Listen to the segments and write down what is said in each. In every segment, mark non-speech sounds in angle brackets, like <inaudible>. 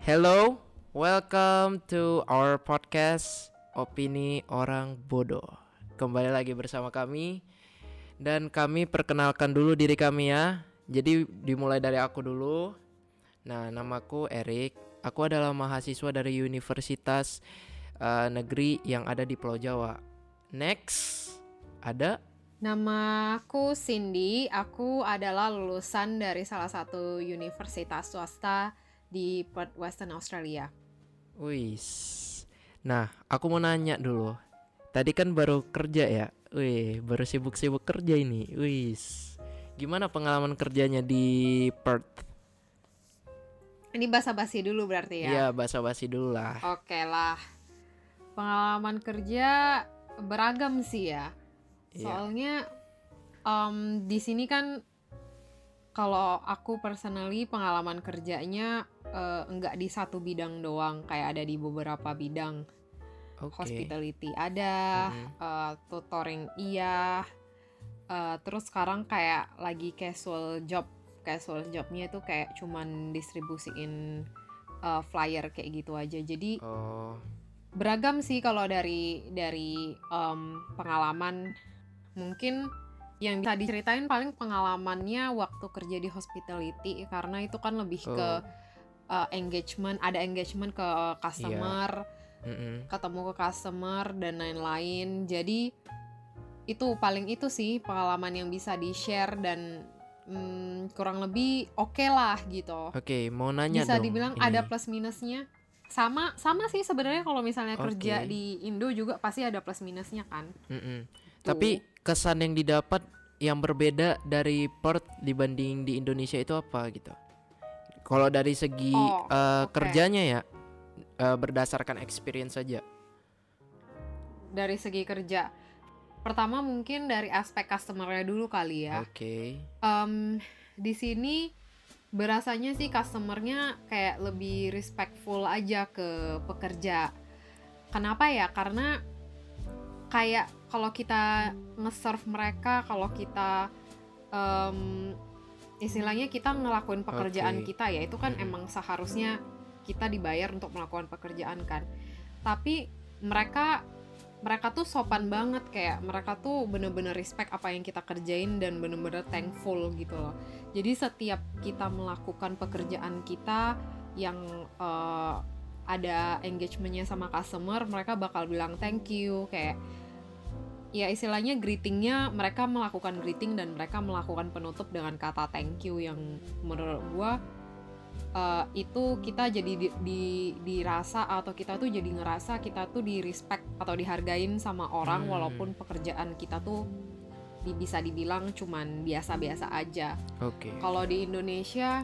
Hello, welcome to our podcast Opini Orang Bodoh. Kembali lagi bersama kami dan kami perkenalkan dulu diri kami ya. Jadi dimulai dari aku dulu. Nah, namaku Erik. Aku adalah mahasiswa dari Universitas uh, Negeri yang ada di Pulau Jawa. Next, ada Nama aku Cindy, aku adalah lulusan dari salah satu universitas swasta di Perth, Western Australia. Wis. Nah, aku mau nanya dulu. Tadi kan baru kerja ya? Wih, baru sibuk-sibuk kerja ini. Wis. Gimana pengalaman kerjanya di Perth? Ini basa-basi dulu berarti ya? Iya, basa-basi dulu lah. Oke lah. Pengalaman kerja beragam sih ya. Iya. Soalnya em, di sini kan kalau aku personally pengalaman kerjanya enggak di satu bidang doang, kayak ada di beberapa bidang. Oke. Hospitality ada, Mhm. eh, tutoring iya. eh, terus sekarang kayak lagi casual job. Casual jobnya itu kayak cuman distribusiin eh, flyer kayak gitu aja. Jadi Oh, beragam sih kalau dari dari em, pengalaman mungkin yang bisa diceritain paling pengalamannya waktu kerja di hospitality karena itu kan lebih ke Oh. Uh, engagement ada engagement ke customer mm-mm. ketemu ke customer dan lain-lain jadi itu paling itu sih pengalaman yang bisa di share dan mm, kurang lebih oke lah gitu Oke, mau nanya bisa dong. dibilang ini. ada plus minusnya sama sama sih sebenarnya kalau misalnya kerja Oke. di Indo juga pasti ada plus minusnya kan Mm-mm. Tuh. Tapi kesan yang didapat yang berbeda dari Perth dibanding di Indonesia itu apa gitu? Kalau dari segi Oh, eh, oke. kerjanya ya, eh, berdasarkan experience saja. dari segi kerja pertama mungkin dari aspek customernya dulu kali ya Oke. Em, di sini berasanya sih customernya kayak lebih respectful aja ke pekerja. Kenapa ya? Karena kayak kalau kita nge-serve mereka, kalau kita em, istilahnya kita ngelakuin pekerjaan Oke. kita ya itu kan Mhm. emang seharusnya kita dibayar untuk melakukan pekerjaan kan. Tapi mereka mereka tuh sopan banget kayak mereka tuh bener-bener respect apa yang kita kerjain dan bener-bener thankful gitu loh jadi setiap kita melakukan pekerjaan kita yang eh, ada engagementnya sama customer mereka bakal bilang thank you kayak ya istilahnya greetingnya mereka melakukan greeting dan mereka melakukan penutup dengan kata thank you yang menurut gua eh, itu kita jadi di, di- dirasa atau kita tuh jadi ngerasa kita tuh di respect atau dihargain sama orang Hmm. walaupun pekerjaan kita tuh di- bisa dibilang cuman biasa-biasa aja. Oke. Kalau di Indonesia,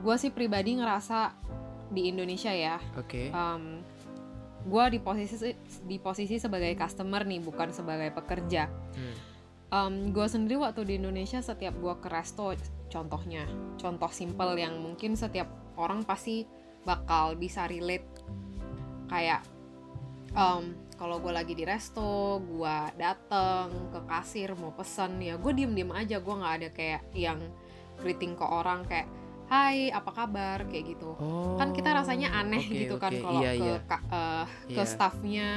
gue sih pribadi ngerasa di Indonesia ya, Oke. Gue di posisi di posisi sebagai customer nih bukan sebagai pekerja. Hmm. gue sendiri waktu di Indonesia setiap gue ke resto contohnya contoh simple yang mungkin setiap orang pasti bakal bisa relate kayak em, kalau gue lagi di resto gue dateng ke kasir mau pesen ya gue diem diem aja gue nggak ada kayak yang greeting ke orang kayak Hai apa kabar kayak gitu Oh. kan kita rasanya aneh oke, gitu kan oke. kalau Iya, ke iya. ka- ke Iya. staffnya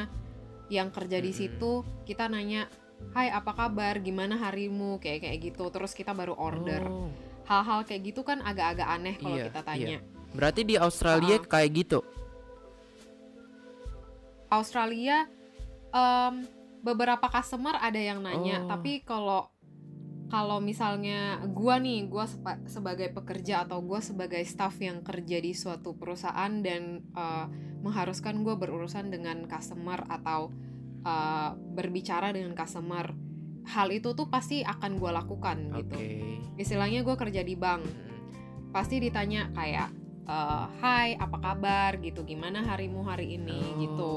yang kerja di Mm-mm. situ kita nanya Hai apa kabar gimana harimu kayak kayak gitu terus kita baru order Oh. hal-hal kayak gitu kan agak-agak aneh kalau Iya, kita tanya Berarti di Australia Ah. kayak gitu. Australia em, beberapa customer ada yang nanya Oh. tapi kalau kalau misalnya gua nih gua sepa- sebagai pekerja atau gua sebagai staff yang kerja di suatu perusahaan dan eh, mengharuskan gua berurusan dengan customer atau eh, berbicara dengan customer hal itu tuh pasti akan gua lakukan Oke. gitu istilahnya gua kerja di bank. Pasti ditanya kayak eh, Hai apa kabar? gitu. Gimana harimu hari ini? Oh. gitu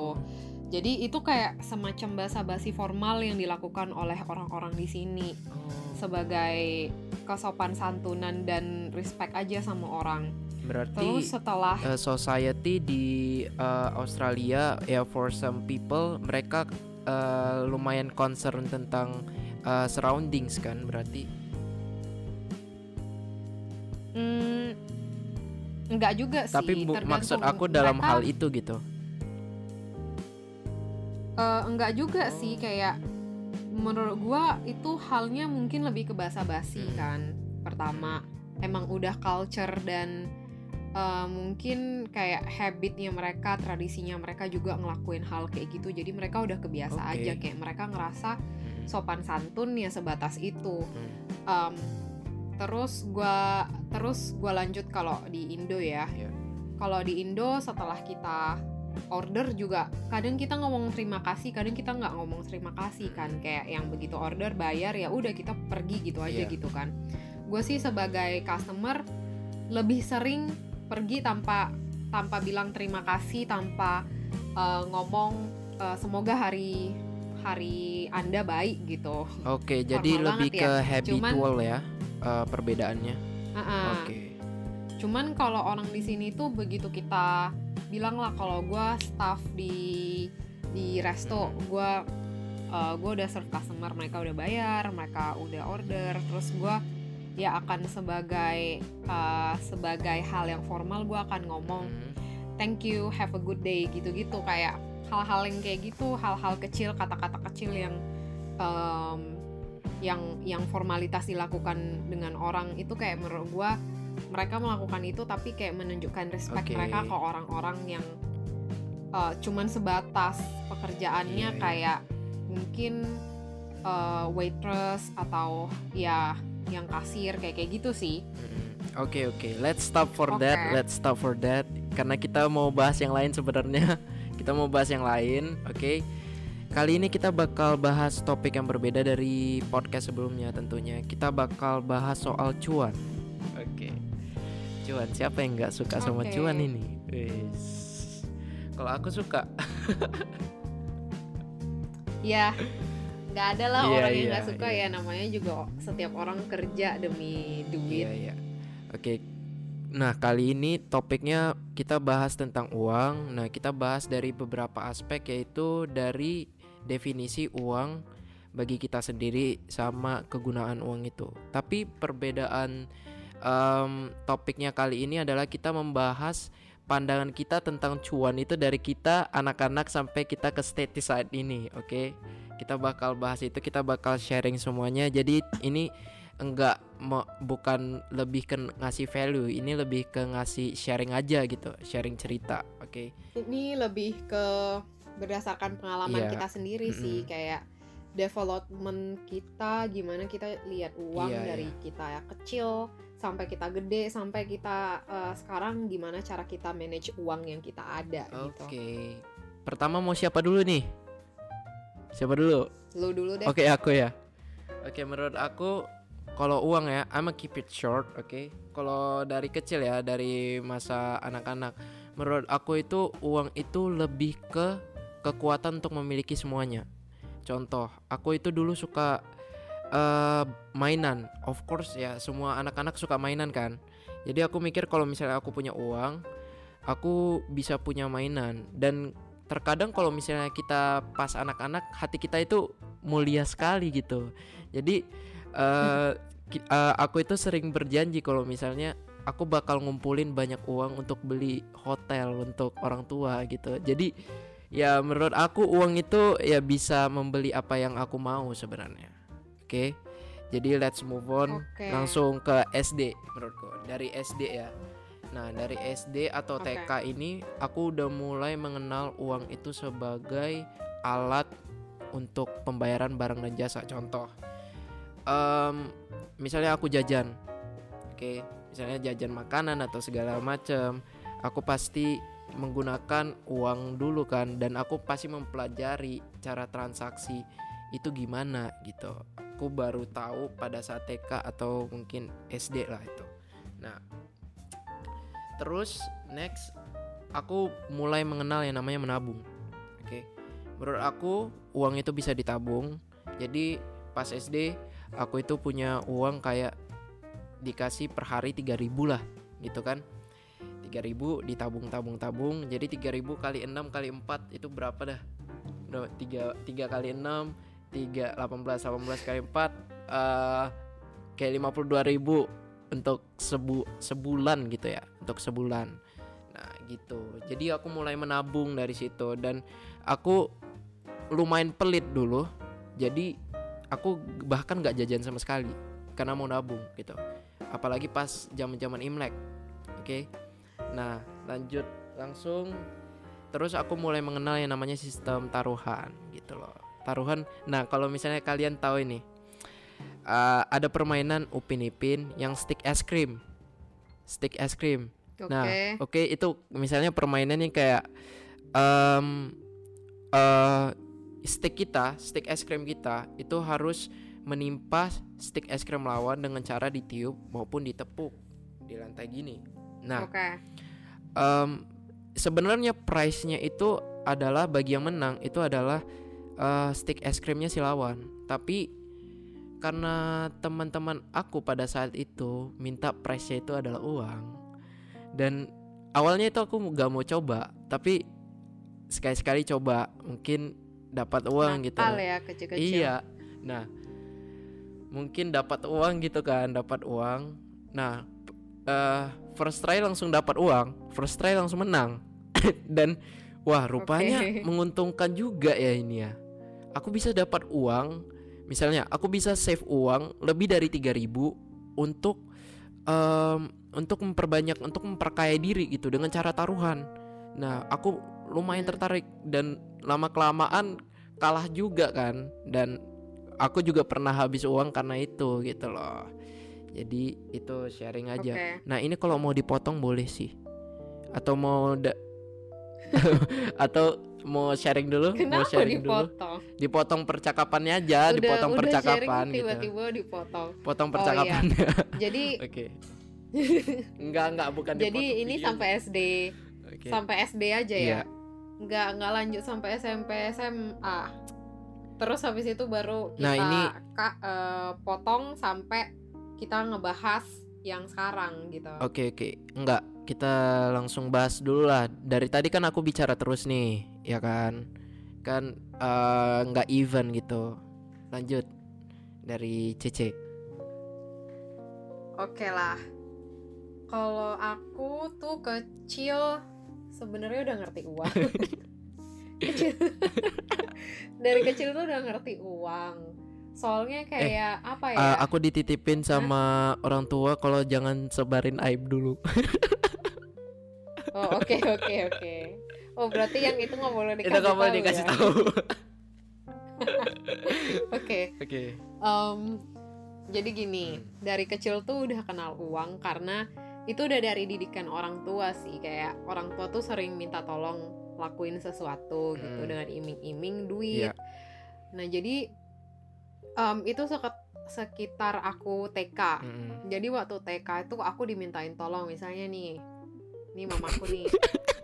jadi itu kayak semacam basa-basi formal yang dilakukan oleh orang-orang di sini Oh. sebagai kesopan santunan dan respect aja sama orang Berarti terus setelah uh, society di uh, Australia ya for some people mereka uh, lumayan concern tentang uh, surroundings kan berarti mm, Enggak juga sih. Tapi bu, maksud aku dalam mereka, hal itu gitu. Eh, enggak juga sih kayak menurut gua itu halnya mungkin lebih ke basa-basi Hmm. kan. Pertama, emang udah culture dan eh, mungkin kayak habitnya mereka, tradisinya mereka juga ngelakuin hal kayak gitu. Jadi mereka udah kebiasa Oke. aja kayak mereka ngerasa Mm, sopan santun ya sebatas itu. Um, terus gua terus gua lanjut kalau di Indo ya. Iya. Kalau di Indo setelah kita order juga kadang kita ngomong terima kasih, kadang kita nggak ngomong terima kasih kan kayak yang begitu order bayar ya udah kita pergi gitu aja Iya. gitu kan. Gue sih sebagai customer lebih sering pergi tanpa tanpa bilang terima kasih, tanpa uh, ngomong uh, semoga hari hari Anda baik gitu. Oke, jadi Formal lebih banget ke ya. habitual ya eh, perbedaannya. Uh-uh. Oke. Cuman kalau orang di sini tuh begitu kita bilang lah kalau gue staff di di resto, Hmm. gue gue udah serve customer, mereka udah bayar, mereka udah order, terus gue ya akan sebagai uh, sebagai hal yang formal gue akan ngomong Mm, thank you, have a good day gitu-gitu kayak hal-hal yang kayak gitu, hal-hal kecil, kata-kata kecil yang em, yang yang formalitas dilakukan dengan orang itu kayak menurut gua mereka melakukan itu tapi kayak menunjukkan respect Oke. mereka ke orang-orang yang eh, cuman sebatas pekerjaannya Iya, iya. kayak mungkin eh, waitress atau ya yang kasir kayak kayak gitu sih. Oke oke, let's stop for that, Oke. let's stop for that. Karena kita mau bahas yang lain sebenarnya. <laughs> kita mau bahas yang lain, oke? Kali ini kita bakal bahas topik yang berbeda dari podcast sebelumnya tentunya. Kita bakal bahas soal cuan. Cuan, siapa yang nggak suka sama Oke. cuan ini? Wis. Kalau aku suka. <laughs> Ya, nggak ada lah Iya, orang yang iya, nggak suka iya. ya namanya juga setiap orang kerja demi duit. Iya, iya. Oke. Nah, kali ini topiknya kita bahas tentang uang. Nah, kita bahas dari beberapa aspek yaitu dari definisi uang bagi kita sendiri sama kegunaan uang itu. Tapi perbedaan em, topiknya kali ini adalah kita membahas pandangan kita tentang cuan itu dari kita anak-anak sampai kita ke status saat ini, oke? Kita bakal bahas itu, kita bakal sharing semuanya. Jadi ini enggak me- bukan lebih ke ngasih value, ini lebih ke ngasih sharing aja gitu, sharing cerita, oke? Ini lebih ke berdasarkan pengalaman Iya. kita sendiri sih Mm-mm. kayak development kita gimana kita lihat uang Iya, dari kita ya kecil sampai kita gede sampai kita eh, sekarang gimana cara kita manage uang yang kita ada Oke. gitu. Pertama mau siapa dulu nih? Siapa dulu? Lu dulu deh. Oke aku ya. Oke menurut aku kalau uang ya, I'ma keep it short, oke. Kalau dari kecil ya, dari masa anak-anak, menurut aku itu uang itu lebih ke kekuatan untuk memiliki semuanya. Contoh, aku itu dulu suka eh, mainan, of course ya, semua anak-anak suka mainan kan. Jadi aku mikir kalau misalnya aku punya uang, aku bisa punya mainan. Dan terkadang kalau misalnya kita pas anak-anak hati kita itu mulia sekali gitu. Jadi <laughs> ki- eh, aku itu sering berjanji kalau misalnya aku bakal ngumpulin banyak uang untuk beli hotel untuk orang tua gitu. Jadi ya menurut aku uang itu ya bisa membeli apa yang aku mau sebenarnya oke jadi let's move on Oke. langsung ke SD menurutku dari SD ya nah dari SD atau. TK ini aku udah mulai mengenal uang itu sebagai alat untuk pembayaran barang dan jasa contoh em, misalnya aku jajan oke misalnya jajan makanan atau segala macam aku pasti menggunakan uang dulu kan dan aku pasti mempelajari cara transaksi itu gimana gitu aku baru tahu pada saat TK atau mungkin SD lah itu. Nah terus next aku mulai mengenal yang namanya menabung oke? Menurut aku uang itu bisa ditabung. Jadi pas SD aku itu punya uang kayak dikasih per hari 3000 lah gitu kan? 3000 ditabung tabung tabung jadi 3000 kali 6 kali 4 itu berapa dah? Udah 3 3 kali 6 3 18 18 kali 4 eh kayak 52.000 untuk sebu sebulan gitu ya untuk sebulan. Nah gitu. Jadi aku mulai menabung dari situ dan aku lumayan pelit dulu. Jadi aku bahkan nggak jajan sama sekali karena mau nabung gitu. Apalagi pas zaman zaman imlek oke? Nah lanjut langsung. Terus aku mulai mengenal yang namanya sistem taruhan gitu loh taruhan nah kalau misalnya kalian tahu ini uh, ada permainan upin ipin yang stick es krim stick es krim Oke. Nah, oke itu misalnya permainannya kayak um, uh, stick kita, stick es krim kita itu harus menimpa stick es krim lawan dengan cara ditiup maupun ditepuk di lantai gini. Nah, Oke. um, sebenarnya price-nya itu adalah bagi yang menang itu adalah uh, stick es krimnya si lawan. Tapi karena teman-teman aku pada saat itu minta price-nya itu adalah uang dan awalnya itu aku nggak mau coba tapi sekali-sekali coba mungkin dapat uang gitu Nakal ya kecil-kecil. Iya. Nah, mungkin dapat uang gitu kan, dapat uang. Nah, eh first try langsung dapat uang, first try langsung menang. <coughs> Dan wah, rupanya Oke. menguntungkan juga ya ini ya. Aku bisa dapat uang, misalnya aku bisa save uang lebih dari 3000 untuk em, untuk memperbanyak untuk memperkaya diri gitu dengan cara taruhan. Nah, aku lumayan tertarik dan lama kelamaan kalah juga kan dan aku juga pernah habis uang karena itu gitu loh. Jadi itu sharing aja. Oke. Nah, ini kalau mau dipotong boleh sih. Atau mau da- <laughs> atau mau sharing dulu? mau Kenapa sharing dulu? dipotong? Dipotong percakapannya aja, udah, dipotong udah percakapan sharing, gitu. tiba-tiba dipotong. Potong Oh, iya. percakapannya. <laughs> Jadi Oke. <laughs> Enggak, enggak bukan jadi dipotong ini video. sampai SD, Oke. sampai SD aja Iya. ya. Nggak nggak lanjut sampai SMP SMA. Terus habis itu baru kita Nah, ini- ka- eh, potong sampai kita ngebahas yang sekarang gitu. Oke oke, enggak kita langsung bahas dulu lah. Dari tadi kan aku bicara terus nih, ya kan? Kan eh, nggak even gitu. Lanjut dari CC. Oke lah. Kalau aku tuh kecil sebenarnya udah ngerti uang. <laughs> Kecil. Dari kecil tuh udah ngerti uang. Soalnya kayak apa ya? Eh, aku dititipin sama orang tua kalau jangan sebarin aib dulu. Oh oke oke oke. Oh berarti yang itu nggak boleh dikasih Itu kamu tahu dikasih ya? tahu. <laughs> Oke. Oke. jadi gini, dari kecil tuh udah kenal uang karena itu udah dari didikan orang tua sih kayak orang tua tuh sering minta tolong lakuin sesuatu gitu Hmm. dengan iming-iming duit. Iya. Nah jadi em, itu sekitar aku TK. Mm-mm. Jadi waktu TK itu aku dimintain tolong misalnya nih, nih mamaku nih, <laughs>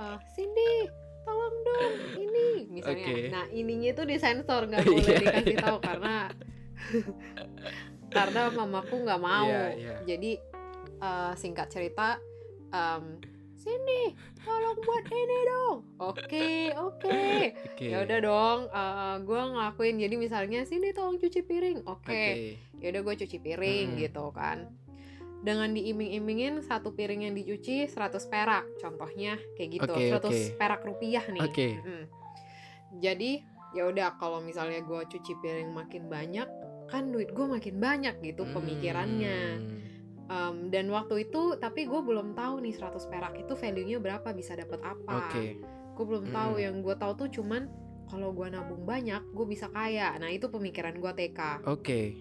"Eh, Cindy, tolong dong ini misalnya. Oke. Nah ininya itu disensor nggak <laughs> boleh Iya, dikasih iya. tahu karena karena mamaku nggak mau. Iya, iya. Jadi eh, singkat cerita, em, Cindy, tolong buat ini dong. Oke, oke. Ya udah dong, gue ngelakuin. Jadi misalnya Cindy tolong cuci piring. Oke Oke. ya udah gue cuci piring Mm-mm. gitu kan dengan diiming-imingin satu piring yang dicuci 100 perak contohnya kayak gitu Oke, 100 oke. perak rupiah nih Oke. Mm. jadi ya udah kalau misalnya gue cuci piring makin banyak kan duit gue makin banyak gitu pemikirannya Hmm. Em, dan waktu itu tapi gue belum tahu nih 100 perak itu value-nya berapa bisa dapat apa Oke. gue belum tahu yang gue tahu tuh cuman kalau gue nabung banyak gue bisa kaya nah itu pemikiran gue TK Oke.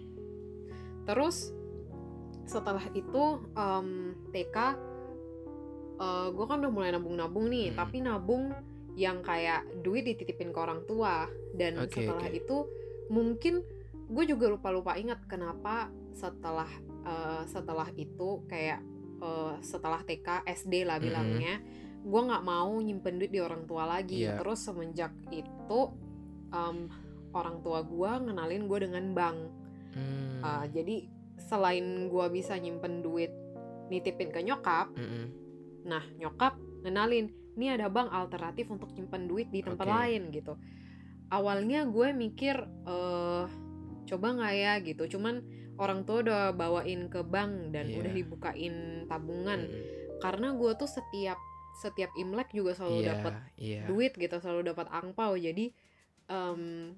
Terus setelah itu em, TK, gue kan udah mulai nabung-nabung nih, Hmm. tapi nabung yang kayak duit dititipin ke orang tua. Dan Oke, setelah oke. itu mungkin gue juga lupa-lupa ingat kenapa setelah eh, setelah itu kayak eh, setelah TK SD lah Mhm. bilangnya, gue nggak mau nyimpen duit di orang tua lagi. Iya. Terus semenjak itu em, orang tua gue ngenalin gue dengan bank. Hmm. Uh, jadi selain gua bisa nyimpen duit nitipin ke nyokap, Mm-mm. nah nyokap ngenalin, nih ada bank alternatif untuk nyimpen duit di tempat Oke. lain gitu. Awalnya gue mikir, eh coba nggak ya? gitu, cuman orang tua udah bawain ke bank dan Iya. udah dibukain tabungan. Mm, karena gue tuh setiap setiap imlek juga selalu iya dapat iya. duit gitu selalu dapat angpau. Jadi em,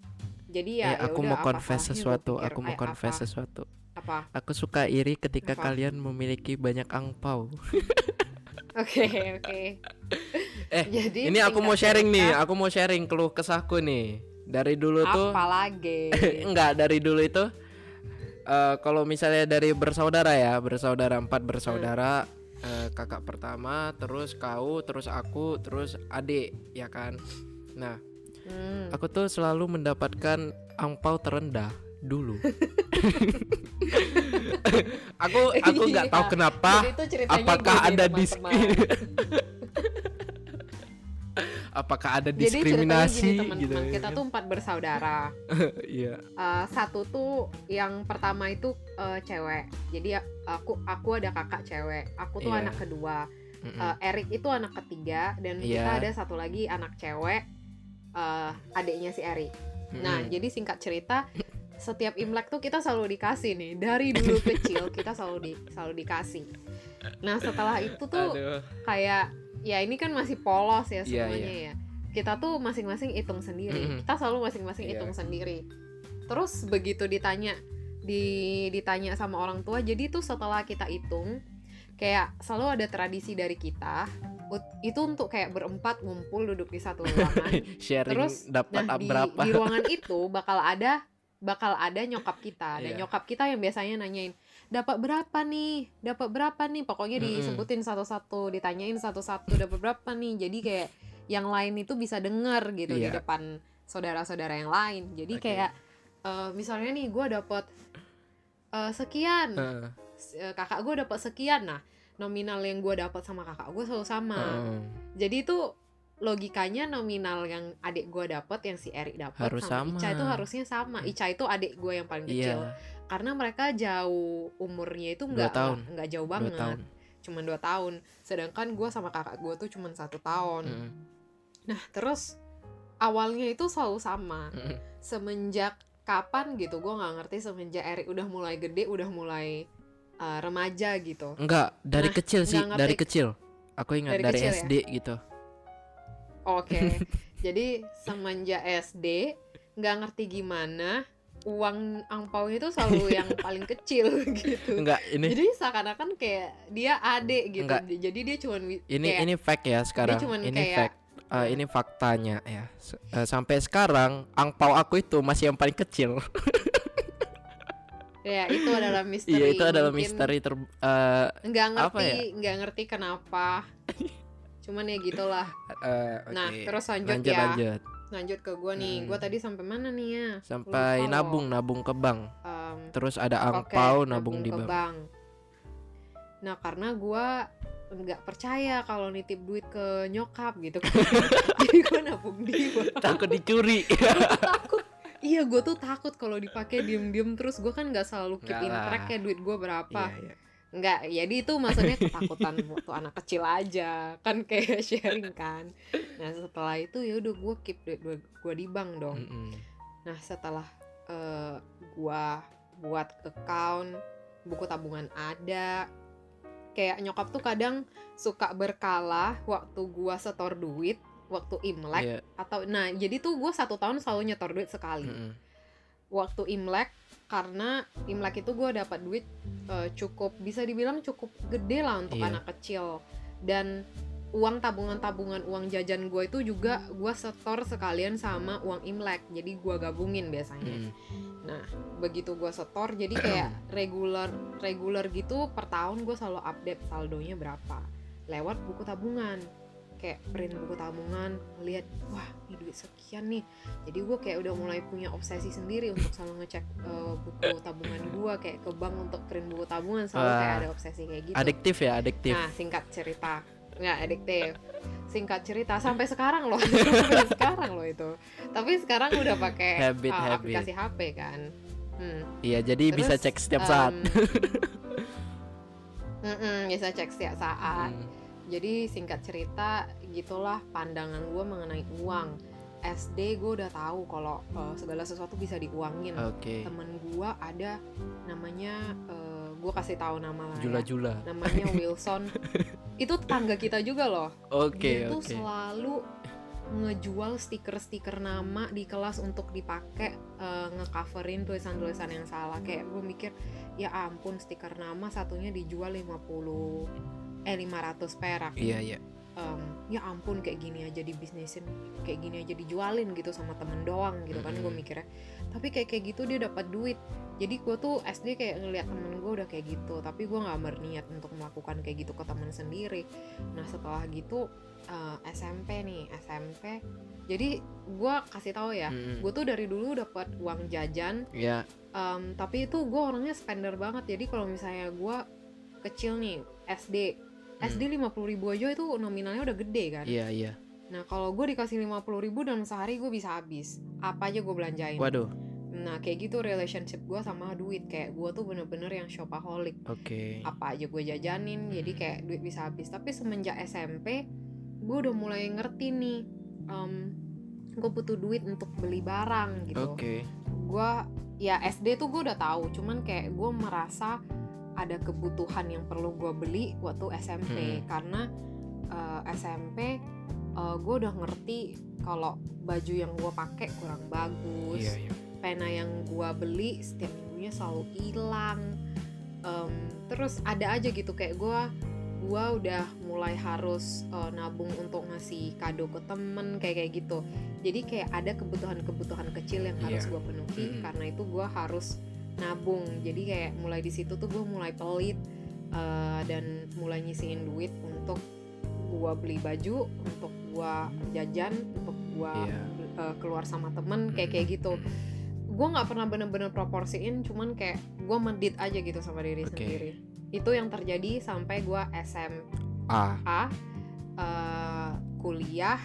jadi ya Eh, ya aku mau confess sesuatu aku mau "Eh, confess sesuatu apa? Aku suka iri ketika Apa? kalian memiliki banyak angpau. <laughs> Oke oke. Eh, jadi ini aku mau sharing nih cerita, aku mau sharing keluh kesahku nih. Dari dulu tuh apa lagi <laughs> enggak dari dulu itu eh, kalau misalnya dari bersaudara ya bersaudara empat bersaudara eh, kakak pertama terus kau terus aku terus adik ya kan? Nah Hmm. aku tuh selalu mendapatkan angpau terendah dulu <laughs> aku aku nggak tahu Iya. kenapa apakah gini, ada <laughs> apakah ada Jadi ceritanya diskriminasi gini gitu teman-teman, ya kita tuh empat bersaudara. <laughs> iya Eh, satu tuh yang pertama itu eh, cewek. Jadi aku aku ada kakak cewek. Aku tuh Iya. anak kedua. Mm-mm. Eh, Erik itu anak ketiga dan kita Iya. ada satu lagi anak cewek. eh, adiknya si Erik. Nah, Mm-mm. jadi singkat cerita, setiap Imlek tuh kita selalu dikasih nih. Dari dulu kecil kita selalu di selalu dikasih. Nah, setelah itu tuh Aduh. kayak ya ini kan masih polos ya Iya, semuanya ya. Kita tuh masing-masing hitung sendiri. Mm-mm. Kita selalu masing-masing Iya. hitung sendiri. Terus begitu ditanya di ditanya sama orang tua, jadi tuh setelah kita hitung kayak selalu ada tradisi dari kita itu untuk kayak berempat ngumpul duduk di satu <laughs> ruangan. sharing Terus, dapat Nah, di, berapa di ruangan itu bakal ada bakal ada nyokap kita. Dan Iya. nyokap kita yang biasanya nanyain dapat berapa nih? Dapat berapa nih? Pokoknya disebutin satu-satu ditanyain satu-satu dapat berapa nih? Jadi kayak yang lain itu bisa dengar gitu di Iya. depan saudara-saudara yang lain. Jadi Oke. kayak eh, misalnya nih gue dapat eh, sekian. Eh, kakak gue dapat sekian. Nah nominal yang gue dapat sama kakak gue selalu sama. Heeh. jadi itu logikanya nominal yang adik gue dapat yang si Erik dapat Harus sama, Ica sama. itu harusnya sama. Ica itu adik gue yang paling kecil. iya Karena mereka jauh umurnya itu Dua nggak nggak- jauh dua banget, tahun cuman dua tahun. Sedangkan gue sama kakak gue tuh cuman satu tahun. Mm-mm. Nah terus awalnya itu selalu sama. Mm-mm. Semenjak kapan gitu gue nggak ngerti. Semenjak Erik udah mulai gede, udah mulai uh, remaja gitu. enggak dari Nah, kecil sih dari kecil aku ingat Dari dari, kecil ya? SD gitu Oke, <laughs> jadi semenjak SD nggak ngerti gimana uang angpau itu selalu <laughs> yang paling kecil <laughs> gitu. enggak ini Jadi seakan-akan kayak dia adik gitu. Enggak. Jadi dia cuma wi- ini kayak, ini fact ya sekarang cuman ini kayak- fact Eh, ini faktanya ya S- eh, sampai sekarang angpau aku itu masih yang paling kecil ya itu adalah misteri. iya itu adalah Mungkin misteri ter eh, Nggak ngerti, ya? nggak ngerti kenapa. Cuman ya gitulah. eh, Nah, oke. terus lanjut, lanjut ya. lanjut Lanjut ke gua nih. Hmm. Gua tadi sampai mana nih ya? sampai Lupa loh. nabung nabung ke bank Em, terus ada angpau nabung, di ke bank Nah, karena gua nggak percaya kalau nitip duit ke nyokap gitu kan. <laughs> Jadi gua nabung di bank. takut dicuri takut. Iya, gue tuh takut kalau dipakai diem-diem terus gue kan nggak selalu keep in track ya duit gue berapa. iya, iya. Nggak, jadi itu maksudnya ketakutan waktu anak kecil aja kan kayak <laughs> sharing kan. Nah setelah itu ya udah gue keep duit gue di bank dong. Mm-mm. Nah setelah eh, gua buat account buku tabungan ada kayak nyokap tuh kadang suka berkala waktu gua setor duit waktu imlek Iya, atau nah jadi tuh gua satu tahun selalu nyetor duit sekali mm-mm. waktu imlek karena imlek itu gua dapat duit eh, cukup bisa dibilang cukup gede lah untuk Iya. anak kecil dan uang tabungan-tabungan uang jajan gue itu juga gua setor sekalian sama uang imlek jadi gua gabungin biasanya Mm-mm. Nah, begitu gue setor, jadi kayak <clears throat> regular regular gitu per tahun gue selalu update saldonya berapa lewat buku tabungan. Kayak print buku tabungan, lihat wah ini duit sekian nih. Jadi gue kayak udah mulai punya obsesi sendiri untuk selalu ngecek eh, buku tabungan gue kayak ke bank untuk print buku tabungan selalu Wah. kayak ada obsesi kayak gitu. adiktif ya adiktif Nah, singkat cerita, nggak adiktif. Singkat cerita sampai sekarang loh, <laughs> <laughs> sampai sekarang loh itu. Tapi sekarang udah pakai Habit, uh, habit. aplikasi HP kan. Hmm. iya jadi bisa Terus, cek setiap saat em, <laughs> mm-mm, bisa cek setiap saat. Mm. Jadi singkat cerita, gitulah pandangan gue mengenai uang. SD gue udah tahu kalau uh, segala sesuatu bisa diuangin Oke. temen gue ada namanya uh, gue kasih tahu nama lah ya. Jula-jula. namanya <laughs> Wilson itu tetangga kita juga loh Oke, dia tuh oke. selalu ngejual stiker-stiker nama di kelas untuk dipakai eh, ngecoverin tulisan-tulisan yang salah kayak gue mikir ya ampun stiker nama satunya dijual 50 eh 500 perak. Iya, iya. Em, ya ampun kayak gini aja dibisnisin kayak gini aja dijualin gitu sama temen doang gitu kan gue mikirnya. Tapi kayak kayak gitu dia dapat duit. Jadi gue tuh SD kayak ngeliat temen gue udah kayak gitu tapi gue nggak berniat untuk melakukan kayak gitu ke temen sendiri. Nah setelah gitu eh, SMP nih SMP jadi gue kasih tahu ya gue tuh dari dulu dapat uang jajan. Ya, Em, tapi itu gue orangnya spender banget. Jadi kalau misalnya gue kecil nih SD SD 50.000 ribu aja itu nominalnya udah gede kan iya, iya. nah kalau gue dikasih 50.000 ribu dalam sehari gue bisa habis apa aja gue belanjain Waduh. nah kayak gitu relationship gue sama duit kayak gue tuh bener-bener yang shopaholic Oke. apa aja gue jajanin jadi kayak duit bisa habis tapi semenjak SMP gue udah mulai ngerti nih gue butuh duit untuk beli barang gitu Oke. gue ya SD tuh gue udah tahu cuman kayak gue merasa ada kebutuhan yang perlu gue beli waktu SMP Hmm. karena eh, SMP gue udah ngerti kalau baju yang gue pakai kurang bagus Iya, iya. pena yang gue beli setiap minggunya selalu hilang Em, terus ada aja gitu kayak gue gue udah mulai harus eh, nabung untuk ngasih kado ke temen kayak kayak gitu jadi kayak ada kebutuhan-kebutuhan kecil yang harus Iya. gue penuhi Mm-mm. karena itu gue harus nabung. Jadi kayak mulai di situ tuh gue mulai pelit eh, dan mulai nyisihin duit untuk gue beli baju untuk gue jajan untuk gue Iya. keluar sama temen kayak kayak gitu. Gue nggak pernah bener-bener proporsiin cuman kayak gue medit aja gitu sama diri Oke. sendiri. Itu yang terjadi sampai gue SMA Ah, eh, kuliah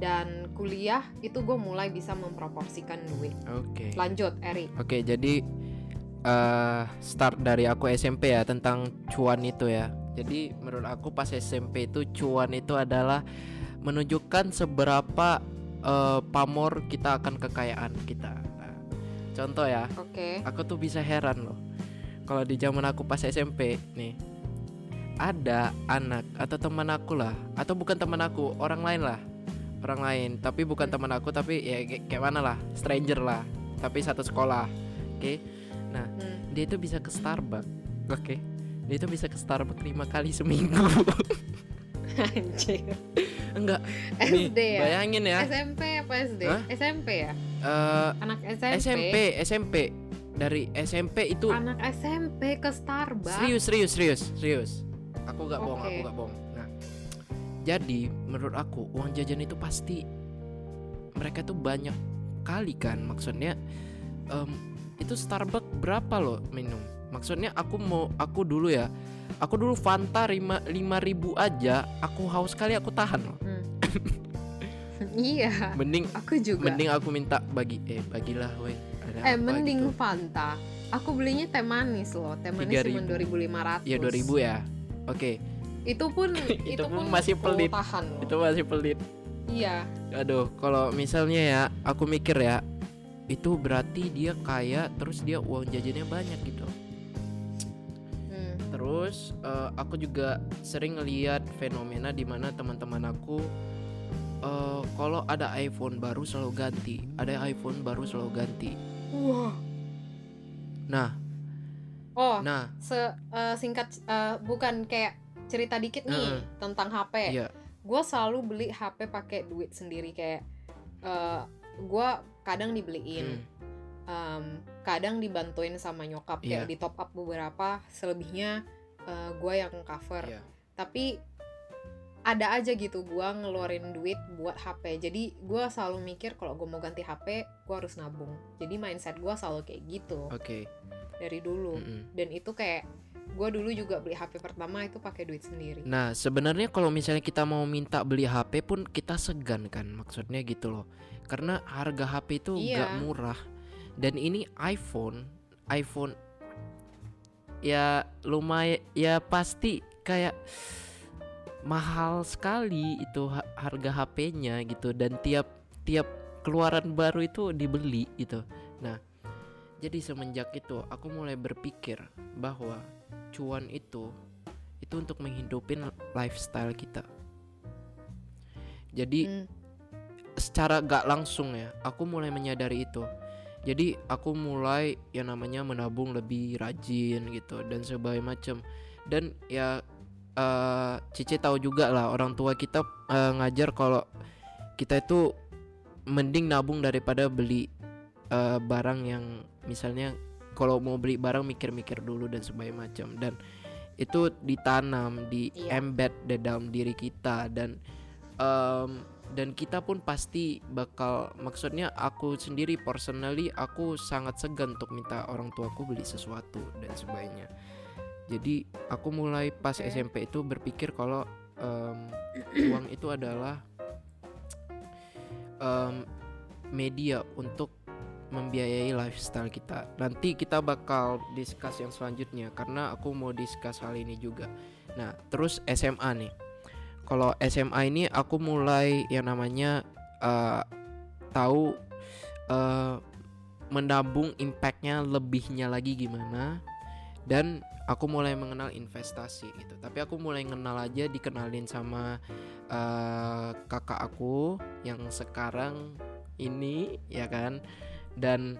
dan kuliah itu gue mulai bisa memproporsikan duit oke. lanjut Eri Oke, jadi eh start dari aku SMP ya tentang cuan itu ya. Jadi menurut aku pas SMP itu cuan itu adalah menunjukkan seberapa eh, pamor kita akan kekayaan kita. Nah, contoh ya, oke aku tuh bisa heran loh. Kalau di zaman aku pas SMP nih ada anak atau teman aku lah atau bukan teman aku orang lain lah orang lain. Tapi bukan teman aku tapi ya kayak, mana lah stranger lah. Tapi satu sekolah oke? Hmm. dia itu bisa ke Starbucks oke. dia itu bisa ke Starbucks lima kali seminggu. <laughs> Anjir enggak. <laughs> Nih, SD ya? bayangin ya. SMP apa SD Hah? SMP ya? Eh, anak SMP SMP SMP dari SMP itu anak SMP ke Starbucks? Serius serius serius serius. Aku nggak bohong Oke. aku nggak bohong. nah jadi menurut aku uang jajan itu pasti mereka tuh banyak kali kan maksudnya em, itu Starbucks berapa loh minum maksudnya aku mau aku dulu ya aku dulu Fanta lima lima ribu aja aku haus kali aku tahan loh Hmm. <laughs> iya mending aku juga mending aku minta bagi eh bagilah weh ada Eh mending gitu. Fanta. Aku belinya teh manis loh. Teh manis cuma 3.000. 2500. ya 2000 ya oke Itu pun <laughs> Itu itu, pun masih pelit. tahan loh. itu masih pelit Iya. Aduh, kalau misalnya ya, aku mikir ya, itu berarti dia kaya, terus dia uang jajannya banyak gitu. Hmm. Terus eh, aku juga sering ngeliat fenomena di mana teman-teman aku eh, kalau ada iPhone baru selalu ganti, ada iPhone baru selalu ganti. Wah. Nah, Oh, nah, se eh, singkat eh, bukan kayak cerita dikit nih Heeh. tentang HP. iya, Gue selalu beli HP pakai duit sendiri kayak eh gue kadang dibeliin. hmm, em, kadang dibantuin sama nyokap kayak Iya. di top up beberapa selebihnya gue yang cover iya. tapi ada aja gitu gue ngeluarin duit buat HP jadi gue selalu mikir kalau gue mau ganti HP gue harus nabung jadi mindset gue selalu kayak gitu Oke. dari dulu mm-mm. dan itu kayak gue dulu juga beli HP pertama itu pakai duit sendiri Nah, sebenarnya kalau misalnya kita mau minta beli HP pun kita segan kan, maksudnya gitu loh. Karena harga HP itu Iya. nggak murah. Dan ini iPhone, iPhone ya lumayan ya pasti kayak mahal sekali itu ha- harga HP-nya gitu dan tiap tiap keluaran baru itu dibeli gitu nah jadi semenjak itu aku mulai berpikir bahwa cuan itu itu untuk menghidupin lifestyle kita. Jadi Hmm. secara gak langsung ya aku mulai menyadari itu. Jadi aku mulai yang namanya menabung lebih rajin gitu dan sebagainya macam dan ya eh Cici tahu juga lah orang tua kita eh, ngajar kalau kita itu mending nabung daripada beli eh, barang yang misalnya kalau mau beli barang mikir-mikir dulu dan sebagainya macam dan itu ditanam di Iya. embed di dalam diri kita dan em, dan kita pun pasti bakal maksudnya aku sendiri personally aku sangat segan untuk minta orang tuaku beli sesuatu dan sebagainya jadi aku mulai pas. SMP itu berpikir kalau em, <clears throat> uang itu adalah em, media untuk membiayai lifestyle kita. Nanti kita bakal discuss yang selanjutnya karena aku mau discuss hal ini juga. Nah, terus SMA nih. Kalau SMA ini aku mulai yang namanya eh, tahu eh, menabung impactnya lebihnya lagi gimana dan aku mulai mengenal investasi gitu. Tapi aku mulai kenal aja dikenalin sama eh, kakak aku yang sekarang ini ya kan dan